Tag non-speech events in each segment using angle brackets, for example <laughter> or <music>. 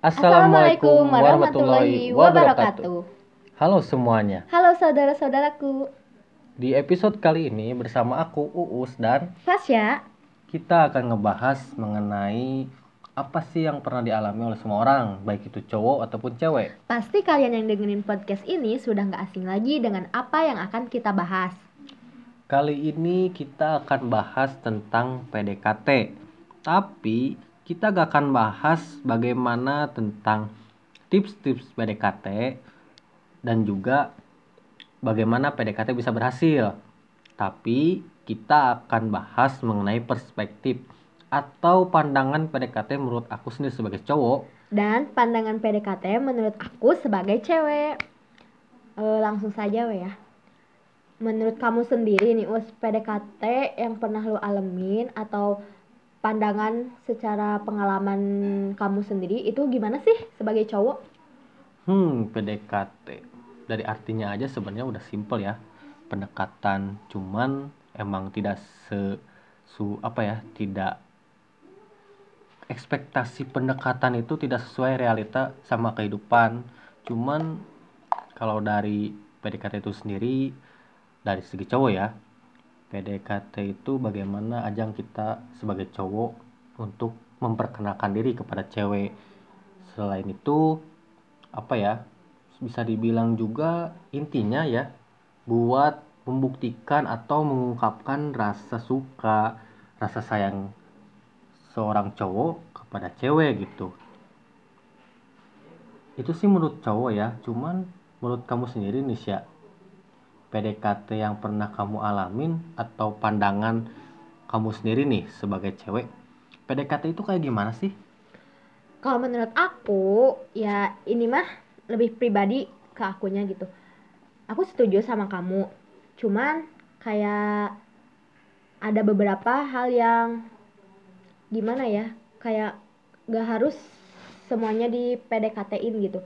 Assalamualaikum warahmatullahi wabarakatuh. Halo semuanya. Halo saudara-saudaraku. Di episode kali ini bersama aku Uus dan Fasya, kita akan ngebahas mengenai apa sih yang pernah dialami oleh semua orang, baik itu cowok ataupun cewek. pasti kalian yang dengerin podcast ini sudah nggak asing lagi dengan apa yang akan kita bahas. Kali ini kita akan bahas tentang PDKT. Tapi kita gak akan bahas bagaimana tentang tips-tips PDKT dan juga bagaimana PDKT bisa berhasil. Tapi kita akan bahas mengenai perspektif atau pandangan PDKT menurut aku sendiri sebagai cowok Dan pandangan PDKT menurut aku sebagai cewek. Eh, langsung saja ya. Menurut kamu sendiri nih Us, PDKT yang pernah lu alamin atau pandangan secara pengalaman kamu sendiri itu gimana sih sebagai cowok? Hmm, PDKT. Dari artinya aja sebenarnya udah simple ya. Pendekatan cuman emang tidak se su apa ya, tidak ekspektasi pendekatan itu tidak sesuai realita sama kehidupan. Cuman kalau dari PDKT itu sendiri dari segi cowok ya. PDKT itu bagaimana ajang kita sebagai cowok untuk memperkenalkan diri kepada cewek. Selain itu apa ya? Bisa dibilang juga intinya ya buat membuktikan atau mengungkapkan rasa suka, rasa sayang seorang cowok kepada cewek gitu. Itu sih menurut cowok ya, cuman menurut kamu sendiri nih Sya, PDKT yang pernah kamu alamin atau pandangan kamu sendiri nih sebagai cewek, PDKT itu kayak gimana sih? Kalau menurut aku, ya ini mah lebih pribadi ke akunya gitu. Aku setuju sama kamu. Cuman kayak ada beberapa hal yang gimana ya? Kayak gak harus semuanya di PDKT-in gitu.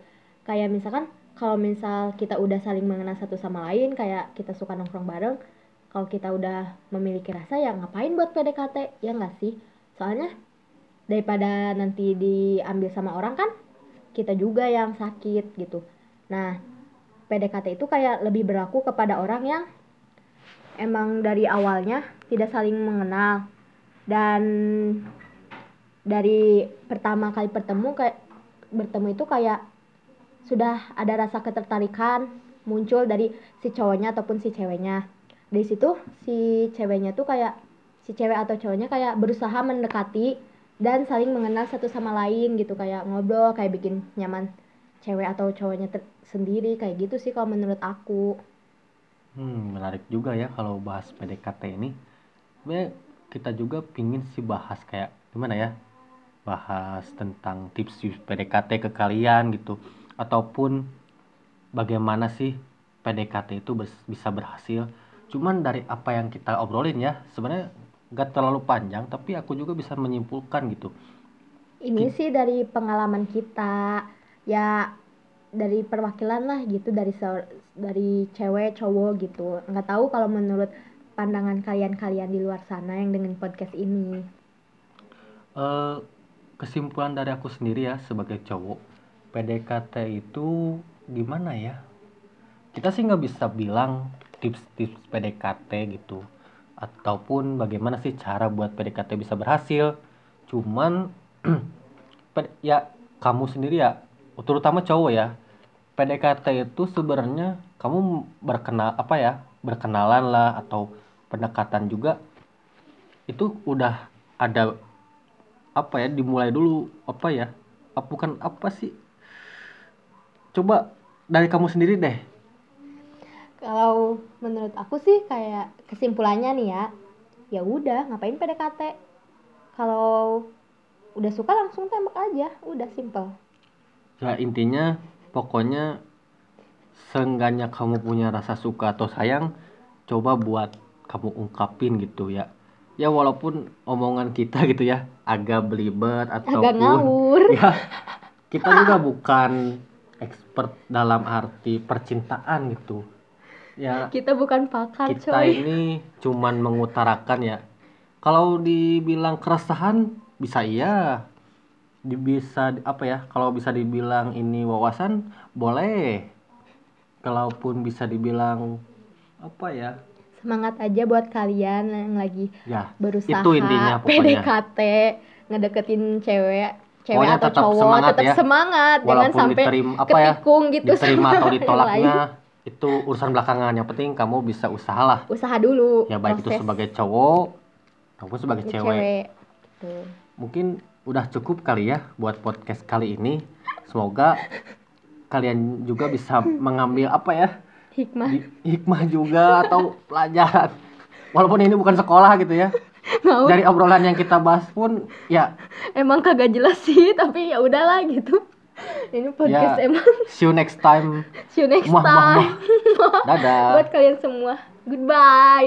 Kayak misalkan kalau misal kita udah saling mengenal satu sama lain, kayak kita suka nongkrong bareng, kalau kita udah memiliki rasa ya ngapain buat PDKT, ya nggak sih? Soalnya daripada nanti diambil sama orang kan kita juga yang sakit gitu. Nah, PDKT itu kayak lebih berlaku kepada orang yang emang dari awalnya tidak saling mengenal dan dari pertama kali bertemu kayak bertemu itu kayak sudah ada rasa ketertarikan muncul dari si cowoknya ataupun si ceweknya. Di situ si ceweknya tuh kayak si cewek atau cowoknya kayak berusaha mendekati dan saling mengenal satu sama lain gitu kayak ngobrol kayak bikin nyaman cewek atau cowoknya sendiri kayak gitu sih kalau menurut aku Hmm, menarik juga ya kalau bahas PDKT ini. Sebenarnya kita juga pingin sih bahas kayak gimana ya? Bahas tentang tips-tips PDKT ke kalian gitu. Ataupun bagaimana sih PDKT itu bisa berhasil. Cuman dari apa yang kita obrolin ya, sebenarnya gak terlalu panjang, tapi aku juga bisa menyimpulkan gitu. ini sih dari pengalaman kita ya dari perwakilan lah gitu dari dari cewek cowok gitu nggak tahu kalau menurut pandangan kalian-kalian di luar sana yang dengan podcast ini Eh, kesimpulan dari aku sendiri ya sebagai cowok, PDKT itu gimana ya? Kita sih nggak bisa bilang tips-tips PDKT gitu, ataupun bagaimana sih cara buat PDKT bisa berhasil. Cuman <clears throat> ya kamu sendiri ya, terutama cowok ya, PDKT itu sebenarnya kamu berkenal apa ya, berkenalan lah atau pendekatan juga itu udah ada apa ya dimulai dulu apa ya bukan apa sih coba dari kamu sendiri deh. Kalau menurut aku sih kayak kesimpulannya nih ya ya udah ngapain PDKT kalau udah suka langsung tembak aja udah simple. Ya intinya pokoknya seenggaknya kamu punya rasa suka atau sayang coba buat kamu ungkapin gitu ya. Ya walaupun omongan kita gitu ya agak belibet agak ataupun ngawur. <laughs> Ya kita juga bukan expert dalam arti percintaan gitu. Ya kita bukan pakar kita coy. ini cuman mengutarakan ya. Kalau dibilang keresahan bisa iya. Bisa apa ya kalau bisa dibilang ini wawasan boleh. Kalaupun bisa dibilang apa ya? Semangat aja buat kalian yang lagi ya berusaha. Itu intinya pokoknya. PDKT ngedeketin cewek cewek Pokoknya atau tetap cowok semangat tetap ya. semangat jangan walaupun sampai diterima apa ya ketikung gitu diterima atau ditolaknya itu urusan belakangan. Yang penting kamu bisa usahalah usaha dulu ya baik itu proses. sebagai cowok maupun sebagai cewek, cewek Gitu. mungkin udah cukup kali ya buat podcast kali ini. Semoga kalian juga bisa mengambil apa ya hikmah. hikmah juga atau pelajaran. Walaupun ini bukan sekolah gitu ya mau? Dari obrolan yang kita bahas pun ya. Emang kagak jelas sih tapi ya udahlah gitu. Ini podcast Ya. emang. See you next time. See you next Muah, muah, time. Muah. <laughs> dadah. Buat kalian semua. Goodbye